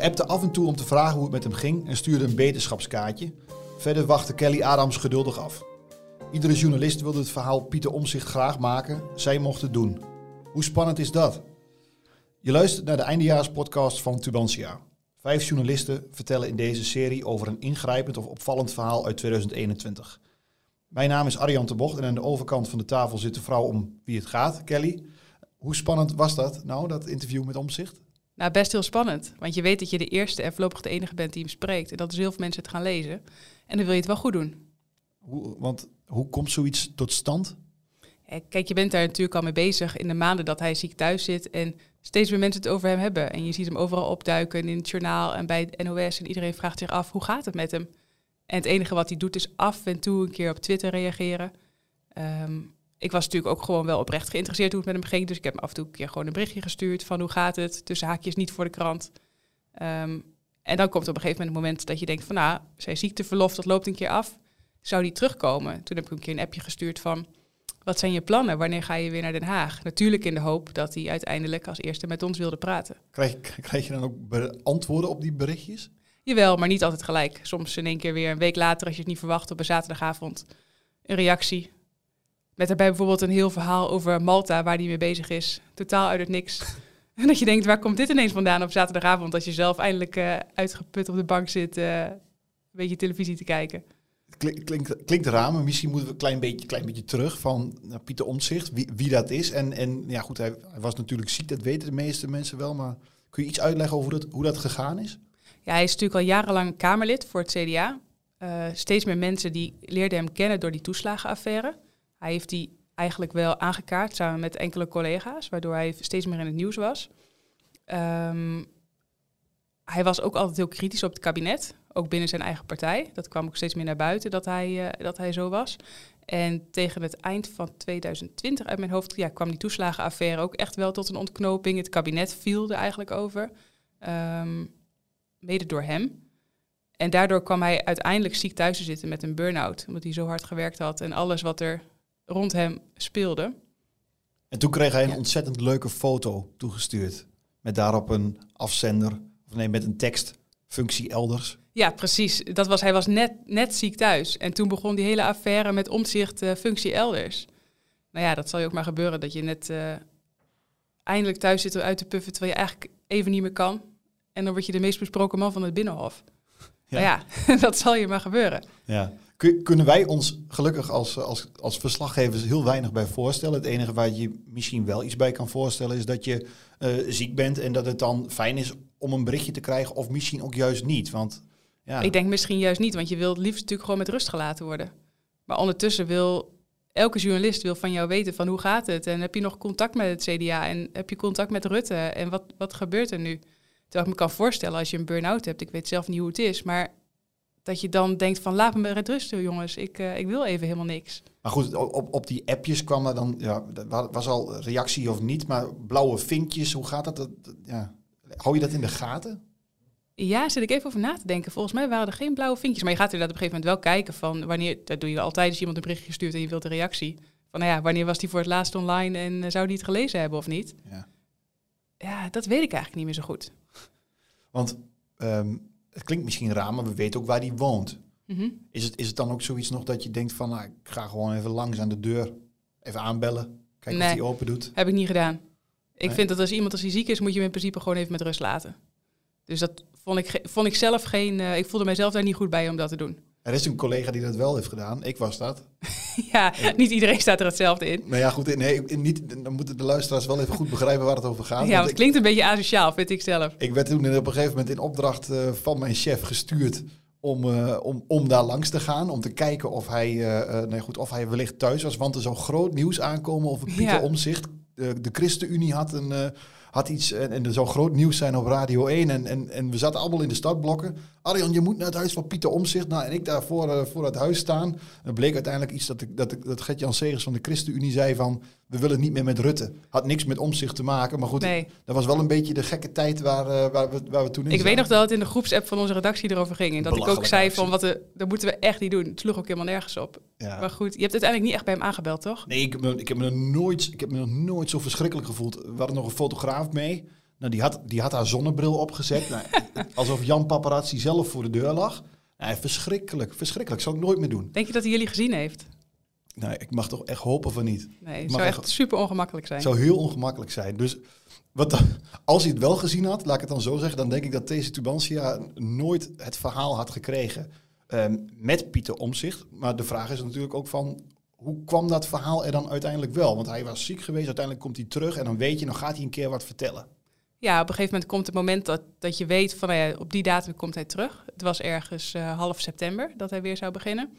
Ze appte af en toe om te vragen hoe het met hem ging en stuurde een beterschapskaartje. Verder wachtte Kelly Adams geduldig af. Iedere journalist wilde het verhaal Pieter Omzicht graag maken. Zij mocht het doen. Hoe spannend is dat? Je luistert naar de eindejaarspodcast van Tubantia. Vijf journalisten vertellen in deze serie over een ingrijpend of opvallend verhaal uit 2021. Mijn naam is Arjan de Bocht en aan de overkant van de tafel zit de vrouw om wie het gaat, Kelly. Hoe spannend was dat nou, dat interview met Omzicht? Nou, best heel spannend. Want je weet dat je de eerste en voorlopig de enige bent die hem spreekt. En dat is heel veel mensen het gaan lezen. En dan wil je het wel goed doen. Hoe, want hoe komt zoiets tot stand? Kijk, je bent daar natuurlijk al mee bezig in de maanden dat hij ziek thuis zit. En steeds meer mensen het over hem hebben. En je ziet hem overal opduiken in het journaal en bij het NOS. En iedereen vraagt zich af, hoe gaat het met hem? En het enige wat hij doet is af en toe een keer op Twitter reageren. Ehm, ik was natuurlijk ook gewoon wel oprecht geïnteresseerd hoe het met hem ging. Dus ik heb hem af en toe een keer gewoon een berichtje gestuurd van hoe gaat het? Tussen haakjes niet voor de krant. Ehm, en dan komt op een gegeven moment een moment dat je denkt van nou, zijn ziekteverlof, dat loopt een keer af. Zou die terugkomen? Toen heb ik een keer een appje gestuurd van wat zijn je plannen? Wanneer ga je weer naar Den Haag? Natuurlijk in de hoop dat hij uiteindelijk als eerste met ons wilde praten. Krijg, krijg je dan ook antwoorden op die berichtjes? Jawel, maar niet altijd gelijk. Soms in één keer weer een week later, als je het niet verwacht, op een zaterdagavond een reactie. Met daarbij bijvoorbeeld een heel verhaal over Malta, waar hij mee bezig is. Totaal uit het niks. En dat je denkt, waar komt dit ineens vandaan op zaterdagavond... als je zelf eindelijk uh, uitgeput op de bank zit uh, een beetje televisie te kijken. Klink, klinkt, klinkt raar, maar misschien moeten we een klein beetje, klein beetje terug van Pieter Omtzigt, wie, wie dat is. En, en ja, goed, hij, hij, was natuurlijk ziek, dat weten de meeste mensen wel. Maar kun je iets uitleggen over hoe dat, hoe dat gegaan is? Ja, hij is natuurlijk al jarenlang Kamerlid voor het CDA. Uh, steeds meer mensen die leerden hem kennen door die toeslagenaffaire. Hij heeft die eigenlijk wel aangekaart samen met enkele collega's, waardoor hij steeds meer in het nieuws was. Um, hij was ook altijd heel kritisch op het kabinet, ook binnen zijn eigen partij. Dat kwam ook steeds meer naar buiten dat hij, uh, dat hij zo was. En tegen het eind van 2020 uit mijn hoofd ja, kwam die toeslagenaffaire ook echt wel tot een ontknoping. Het kabinet viel er eigenlijk over, um, mede door hem. En daardoor kwam hij uiteindelijk ziek thuis te zitten met een burn-out, omdat hij zo hard gewerkt had en alles wat er rond hem speelde. En toen kreeg hij een ontzettend leuke foto toegestuurd. Met daarop een afzender, of nee, met een tekstfunctie elders. Ja, precies. Dat was, hij was net, net ziek thuis. En toen begon die hele affaire met omzicht uh, functie elders. Nou ja, dat zal je ook maar gebeuren, dat je net uh, eindelijk thuis zit uit te puffen, terwijl je eigenlijk even niet meer kan. En dan word je de meest besproken man van het Binnenhof. Ja, nou ja dat zal je maar gebeuren. Ja kunnen wij ons gelukkig als, als, als verslaggevers heel weinig bij voorstellen. Het enige waar je misschien wel iets bij kan voorstellen is dat je uh, ziek bent en dat het dan fijn is om een berichtje te krijgen of misschien ook juist niet. Want, ja. Ik denk misschien juist niet, want je wilt liefst natuurlijk gewoon met rust gelaten worden. Maar ondertussen wil elke journalist wil van jou weten van hoe gaat het en heb je nog contact met het CDA en heb je contact met Rutte en wat, wat gebeurt er nu? Terwijl ik me kan voorstellen als je een burn-out hebt, ik weet zelf niet hoe het is, maar dat je dan denkt van laat me met rusten jongens, ik, uh, ik wil even helemaal niks. Maar goed, op, op die appjes kwam er dan, ja, was al reactie of niet, maar blauwe vinkjes, hoe gaat dat? dat ja. Hou je dat in de gaten? Ja, zit ik even over na te denken. Volgens mij waren er geen blauwe vinkjes. Maar je gaat inderdaad op een gegeven moment wel kijken van wanneer... Dat doe je altijd als iemand een berichtje stuurt en je wilt een reactie. Van nou ja, wanneer was die voor het laatst online en uh, zou die het gelezen hebben of niet? Ja. ja, dat weet ik eigenlijk niet meer zo goed. Want um, het klinkt misschien raar, maar we weten ook waar die woont. Mhm. is, het, is het dan ook zoiets nog dat je denkt van, nou, ik ga gewoon even langs aan de deur, even aanbellen, kijken of die open doet? heb ik niet gedaan. Ik vind dat als iemand als hij ziek is, moet je hem in principe gewoon even met rust laten. Dus dat vond ik, vond ik zelf geen, uh, ik voelde mijzelf daar niet goed bij om dat te doen. Er is een collega die dat wel heeft gedaan. Ik was dat. ja, niet iedereen staat er hetzelfde in. Nou ja, goed. Nee, niet, dan moeten de luisteraars wel even goed begrijpen waar het over gaat. Ja, het klinkt een beetje asociaal, vind ik zelf. Ik werd toen op een gegeven moment in opdracht uh, van mijn chef gestuurd om, uh, om, om daar langs te gaan. Om te kijken of hij, uh, nee, goed, of hij wellicht thuis was. Want er zou groot nieuws aankomen over Pieter ja. Omzicht. de, de ChristenUnie had, een, eh, had iets en, en er zou groot nieuws zijn op Radio 1. En, en, en we zaten allemaal in de startblokken. Arjan, je moet naar het huis van Pieter Omzicht. Nou, en ik daar voor, eh, voor het huis staan. Het bleek uiteindelijk iets dat, ik, dat, ik, dat Gert-Jan Segers van de ChristenUnie zei van... we willen niet meer met Rutte. Had niks met Omzicht te maken. Maar goed, Nee. dat was wel een beetje de gekke tijd waar, eh, waar, we, waar we toen in Ik weet nog dat het in de groepsapp van onze redactie erover ging. En dat ik ook zei van, wat de, dat moeten we echt niet doen. Het sloeg ook helemaal nergens op. Ja. Maar goed, je hebt uiteindelijk niet echt bij hem aangebeld, toch? Nee, ik heb, me, ik, heb me nog nooit, ik heb me nog nooit zo verschrikkelijk gevoeld. We hadden nog een fotograaf mee. Nou, die, had, die had haar zonnebril opgezet. nou, alsof Jan Paparazzi zelf voor de deur lag. Nee, verschrikkelijk, verschrikkelijk. Zou ik nooit meer doen. Denk je dat hij jullie gezien heeft? Nee, ik mag toch echt hopen van niet. Nee, het Mag zou echt- echt super ongemakkelijk zijn. Het zou heel ongemakkelijk zijn. Dus wat als hij het wel gezien had, laat ik het dan zo zeggen, dan denk ik dat deze Tubantia nooit het verhaal had gekregen ehm, met Pieter Omzicht. Maar de vraag is natuurlijk ook van, hoe kwam dat verhaal er dan uiteindelijk wel? Want hij was ziek geweest, uiteindelijk komt hij terug en dan weet je, dan gaat hij een keer wat vertellen. Ja, op een gegeven moment komt het moment dat, dat je weet van nou ja, op die datum komt hij terug. Het was ergens eh, half september dat hij weer zou beginnen.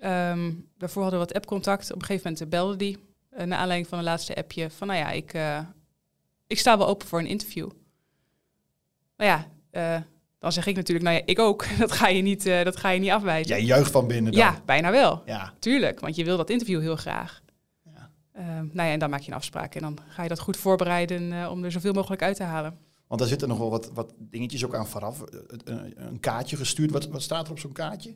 Ehm, daarvoor hadden we wat appcontact. Op een gegeven moment belde hij, eh, naar aanleiding van een laatste appje, van nou ja, ik, eh, ik sta wel open voor een interview. Nou ja, dan zeg ik natuurlijk, nou ja, ik ook. Dat ga je niet, dat ga je niet afwijzen. Jij juicht van binnen dan. ja, bijna wel. Ja. Tuurlijk, want je wil dat interview heel graag. Ehm, nou ja, en dan maak je een afspraak en dan ga je dat goed voorbereiden eh, om er zoveel mogelijk uit te halen. Want daar zitten nog wel wat, wat dingetjes ook aan vooraf. Eh, Een, een kaartje gestuurd. Wat, wat staat er op zo'n kaartje?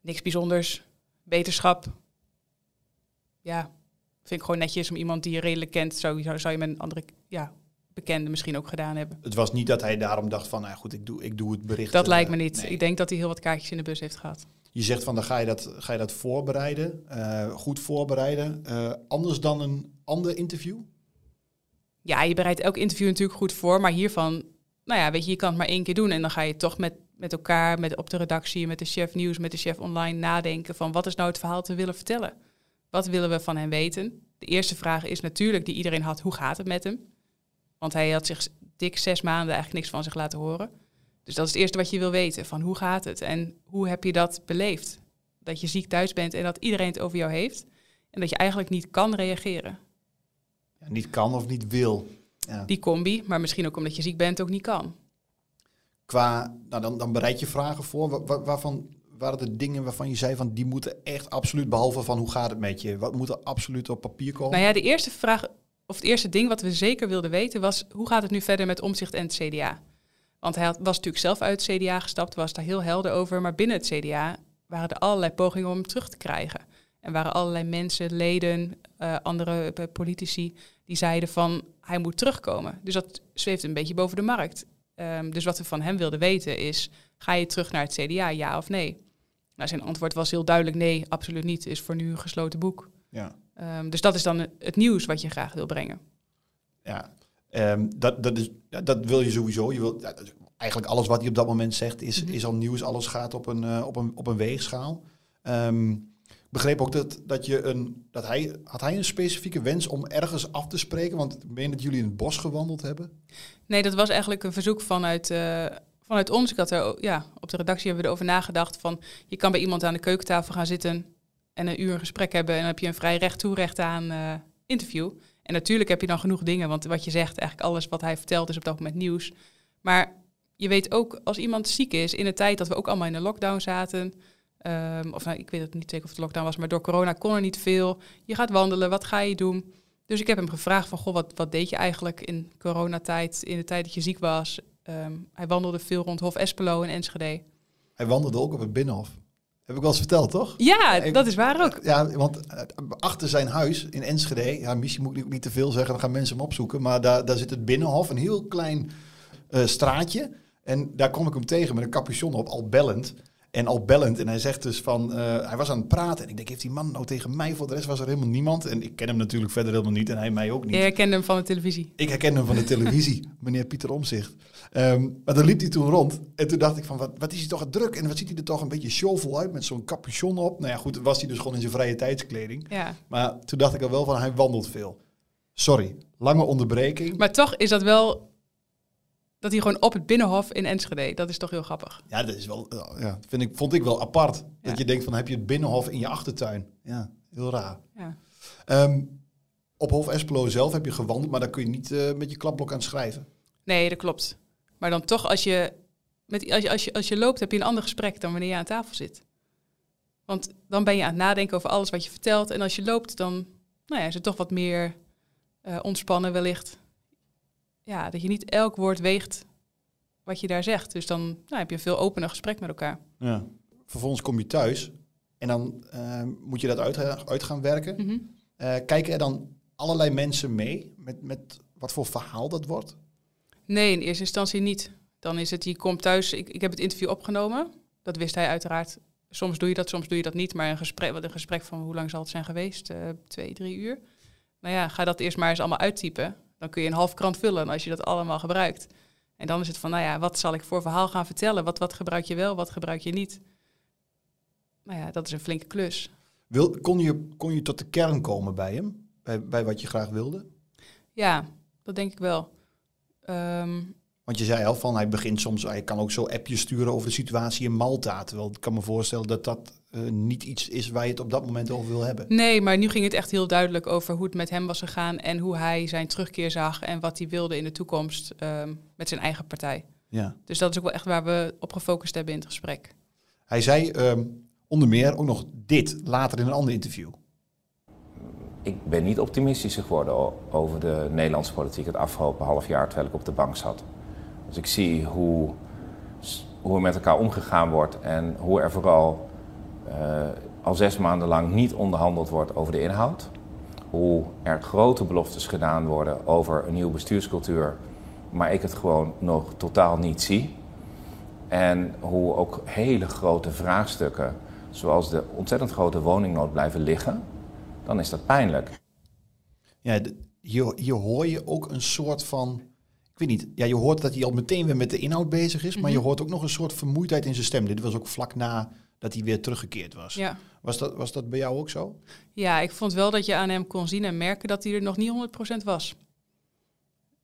Niks bijzonders, beterschap. Ja, vind ik gewoon netjes om iemand die je redelijk kent, zou, zou, je met een andere ja, bekende misschien ook gedaan hebben. Het was niet dat hij daarom dacht van, nou goed, ik doe, ik doe het bericht. Dat eh, lijkt me niet. nee. Ik denk dat hij heel wat kaartjes in de bus heeft gehad. Je zegt van dan ga je dat, ga je dat voorbereiden, eh, goed voorbereiden. Eh, anders dan een ander interview? Ja, je bereidt elk interview natuurlijk goed voor, maar hiervan, nou ja, weet je, je kan het maar één keer doen en dan ga je toch met, met elkaar, met, op de redactie, met de chef nieuws, met de chef online nadenken van wat is nou het verhaal we willen vertellen? Wat willen we van hem weten? De eerste vraag is natuurlijk die iedereen had, hoe gaat het met hem? Want hij had zich dik zes maanden eigenlijk niks van zich laten horen. Dus dat is het eerste wat je wil weten, van hoe gaat het en hoe heb je dat beleefd? Dat je ziek thuis bent en dat iedereen het over jou heeft en dat je eigenlijk niet kan reageren. Ja, niet kan of niet wil. Ja. Die combi, maar misschien ook omdat je ziek bent ook niet kan. Qua, nou dan, dan bereid je vragen voor. Wa- wa- waarvan waren de dingen waarvan je zei van die moeten echt absoluut, behalve van hoe gaat het met je? Wat moet er absoluut op papier komen? Nou ja, de eerste vraag, of het eerste ding wat we zeker wilden weten was... hoe gaat het nu verder met Omzicht en het CDA? Want hij had, was natuurlijk zelf uit het CDA gestapt, was daar heel helder over. Maar binnen het CDA waren er allerlei pogingen om hem terug te krijgen. En waren allerlei mensen, leden, eh, andere eh, politici... die zeiden van, hij moet terugkomen. Dus dat zweeft een beetje boven de markt. Ehm, dus wat we van hem wilden weten is... ga je terug naar het CDA, ja of nee? Nou, zijn antwoord was heel duidelijk nee, absoluut niet. Is voor nu een gesloten boek. Ja. Ehm, dus dat is dan het nieuws wat je graag wil brengen. Ja, Ehm, dat, dat, is, dat wil je sowieso. Je wil, eigenlijk alles wat hij op dat moment zegt is, Mhm. is al nieuws. Alles gaat op een, eh, op een, op een weegschaal. Ehm, ik begreep ook dat, dat, je een, dat hij... Had hij een specifieke wens om ergens af te spreken? Want ik meen dat jullie in het bos gewandeld hebben. Nee, dat was eigenlijk een verzoek vanuit, eh, vanuit ons. Ik had er, ja, op de redactie hebben we erover nagedacht van... je kan bij iemand aan de keukentafel gaan zitten en een uur een gesprek hebben... en dan heb je een vrij recht toe recht aan eh, interview. En natuurlijk heb je dan genoeg dingen, want wat je zegt... eigenlijk alles wat hij vertelt is op dat moment nieuws. Maar je weet ook, als iemand ziek is... in de tijd dat we ook allemaal in een lockdown zaten... ehm, of nou, ik weet het niet zeker of het lockdown was... maar door corona kon er niet veel. Je gaat wandelen, wat ga je doen... Dus ik heb hem gevraagd van, goh, wat, wat deed je eigenlijk in coronatijd, in de tijd dat je ziek was? Ehm, hij wandelde veel rond Hof Espelo in Enschede. Hij wandelde ook op het Binnenhof. Heb ik wel eens verteld, toch? Ja, Ik- dat is waar ook. Ja, want eh, achter zijn huis in Enschede, ja, misschien moet ik niet te veel zeggen, dan gaan mensen hem opzoeken, maar daar, daar zit het Binnenhof, een heel klein eh, straatje. En daar kom ik hem tegen met een capuchon op, al bellend. En al bellend. En hij zegt dus van, eh, hij was aan het praten. En ik denk, heeft die man nou tegen mij? Voor de rest was er helemaal niemand. En ik ken hem natuurlijk verder helemaal niet en hij mij ook niet. Je herkende hem van de televisie. Ik herken hem van de televisie, meneer Pieter Omzicht. Ehm, maar dan liep hij toen rond. En toen dacht ik van, wat, wat is hij toch druk? En wat ziet hij er toch een beetje showvol uit met zo'n capuchon op? Nou ja, goed, was hij dus gewoon in zijn vrije tijdskleding. Ja. Maar toen dacht ik al wel van, hij wandelt veel. Sorry, lange onderbreking. Maar toch is dat wel dat hij gewoon op het Binnenhof in Enschede, dat is toch heel grappig. Ja, dat is wel, eh, ja, vind ik, vond ik wel apart. Ja. Dat je denkt van, heb je het binnenhof in je achtertuin? Ja, heel raar. Ja. Ehm, op Hof Espelo zelf heb je gewandeld, maar dan kun je niet eh, met je klapblok aan schrijven. Nee, dat klopt. Maar dan toch, als je, met, als, je, als, je, als je loopt, heb je een ander gesprek dan wanneer je aan tafel zit. Want dan ben je aan het nadenken over alles wat je vertelt. En als je loopt, dan nou ja, is het toch wat meer uh, ontspannen wellicht. Ja, dat je niet elk woord weegt wat je daar zegt. Dus dan nou, heb je een veel opener gesprek met elkaar. Ja. Vervolgens kom je thuis en dan uh, moet je dat uit, uit gaan werken. Mm -hmm. uh, kijken er dan allerlei mensen mee met, met wat voor verhaal dat wordt? Nee, in eerste instantie niet. Dan is het, je komt thuis, ik, ik heb het interview opgenomen. Dat wist hij uiteraard. Soms doe je dat, soms doe je dat niet. Maar een gesprek, wat een gesprek van hoe lang zal het zijn geweest? Uh, twee, drie uur. Nou ja, ga dat eerst maar eens allemaal uittypen. Dan kun je een half krant vullen als je dat allemaal gebruikt. En dan is het van, nou ja, wat zal ik voor verhaal gaan vertellen? Wat, wat gebruik je wel, wat gebruik je niet? Nou ja, dat is een flinke klus. Wil, kon, je, kon je tot de kern komen bij hem? Bij, bij wat je graag wilde? Ja, dat denk ik wel. Um, Want je zei al van, hij begint soms, hij kan ook zo appjes sturen over de situatie in Malta. Terwijl ik kan me voorstellen dat dat uh, niet iets is waar je het op dat moment over wil hebben. Nee, maar nu ging het echt heel duidelijk over hoe het met hem was gegaan en hoe hij zijn terugkeer zag en wat hij wilde in de toekomst um, met zijn eigen partij. Ja. Dus dat is ook wel echt waar we op gefocust hebben in het gesprek. Hij zei um, onder meer ook nog dit later in een ander interview. Ik ben niet optimistischer geworden over de Nederlandse politiek het afgelopen half jaar terwijl ik op de bank zat. Als ik zie hoe, hoe er met elkaar omgegaan wordt en hoe er vooral al zes maanden lang niet onderhandeld wordt over de inhoud. Hoe er grote beloftes gedaan worden over een nieuwe bestuurscultuur, maar ik het gewoon nog totaal niet zie. En hoe ook hele grote vraagstukken, zoals de ontzettend grote woningnood, blijven liggen dan is dat pijnlijk. Ja, hier, hier hoor je ook een soort van. Ik weet niet, ja, je hoort dat hij al meteen weer met de inhoud bezig is, mm -hmm. maar je hoort ook nog een soort vermoeidheid in zijn stem. Dit was ook vlak na dat hij weer teruggekeerd was. Ja. Was, dat, was dat bij jou ook zo? Ja, ik vond wel dat je aan hem kon zien en merken dat hij er nog niet 100% was.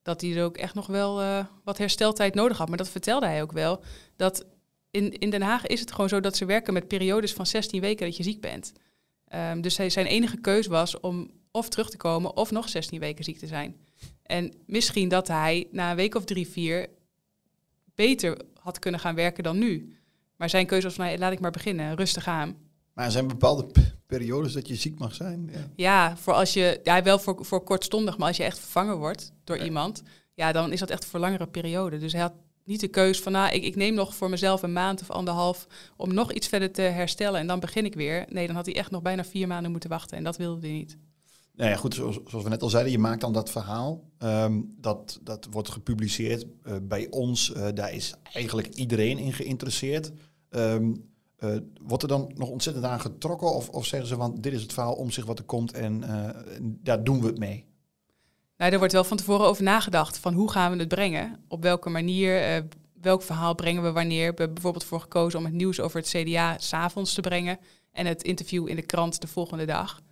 Dat hij er ook echt nog wel uh, wat hersteltijd nodig had. Maar dat vertelde hij ook wel. Dat in, in Den Haag is het gewoon zo dat ze werken met periodes van 16 weken dat je ziek bent. Um, dus hij, zijn enige keus was om of terug te komen of nog 16 weken ziek te zijn. En misschien dat hij na een week of drie, vier beter had kunnen gaan werken dan nu. Maar zijn keuze was van, nou, laat ik maar beginnen, rustig aan. Maar er zijn bepaalde periodes dat je ziek mag zijn? Ja, ja voor als je, ja, wel voor, voor kortstondig, maar als je echt vervangen wordt door ja. iemand, ja, dan is dat echt voor langere periode. Dus hij had niet de keus van, nou, ik, ik neem nog voor mezelf een maand of anderhalf om nog iets verder te herstellen en dan begin ik weer. Nee, dan had hij echt nog bijna vier maanden moeten wachten en dat wilde hij niet. Nou ja, goed, zoals, zoals we net al zeiden, je maakt dan dat verhaal. Um, dat, dat wordt gepubliceerd uh, bij ons. Uh, daar is eigenlijk iedereen in geïnteresseerd. Um, uh, wordt er dan nog ontzettend aan getrokken? Of, of zeggen ze, want dit is het verhaal om zich wat er komt en daar doen we het mee? Nou, er wordt wel van tevoren over nagedacht van hoe gaan we het brengen? Op welke manier, uh, welk verhaal brengen we wanneer? We hebben bijvoorbeeld voor gekozen om het nieuws over het CDA s'avonds te brengen en het interview in de krant de volgende dag.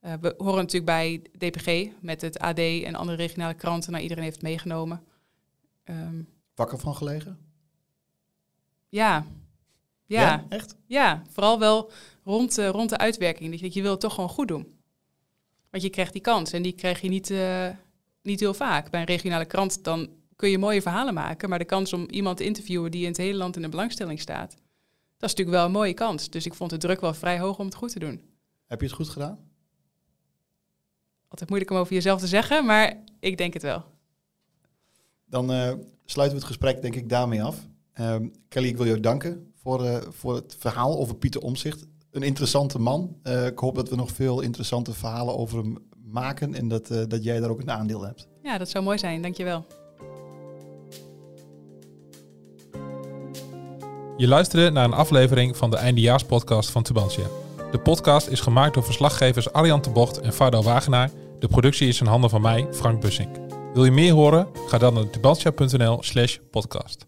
We horen natuurlijk bij DPG met het AD en andere regionale kranten. Nou, iedereen heeft het meegenomen. Um, Wakker van gelegen? Ja. Ja. ja. Echt? Ja, vooral wel rond, uh, rond de uitwerking. Dat je, je wil het toch gewoon goed doen. Want je krijgt die kans en die krijg je niet, uh, niet heel vaak. Bij een regionale krant dan kun je mooie verhalen maken, maar de kans om iemand te interviewen die in het hele land in de belangstelling staat, dat is natuurlijk wel een mooie kans. Dus ik vond de druk wel vrij hoog om het goed te doen. Heb je het goed gedaan? Altijd moeilijk om over jezelf te zeggen, maar ik denk het wel. Dan uh, sluiten we het gesprek denk ik daarmee af. Um, Kelly, ik wil jou danken voor, uh, voor het verhaal over Pieter Omzicht. Een interessante man. Uh, ik hoop dat we nog veel interessante verhalen over hem maken en dat, uh, dat jij daar ook een aandeel hebt. Ja, dat zou mooi zijn. Dankjewel. Je luisterde naar een aflevering van de eindejaarspodcast van Tubantia. De podcast is gemaakt door verslaggevers Arjan de Bocht en Fardo Wagenaar. De productie is in handen van mij, Frank Bussink. Wil je meer horen? Ga dan naar tubantia.nl slash podcast.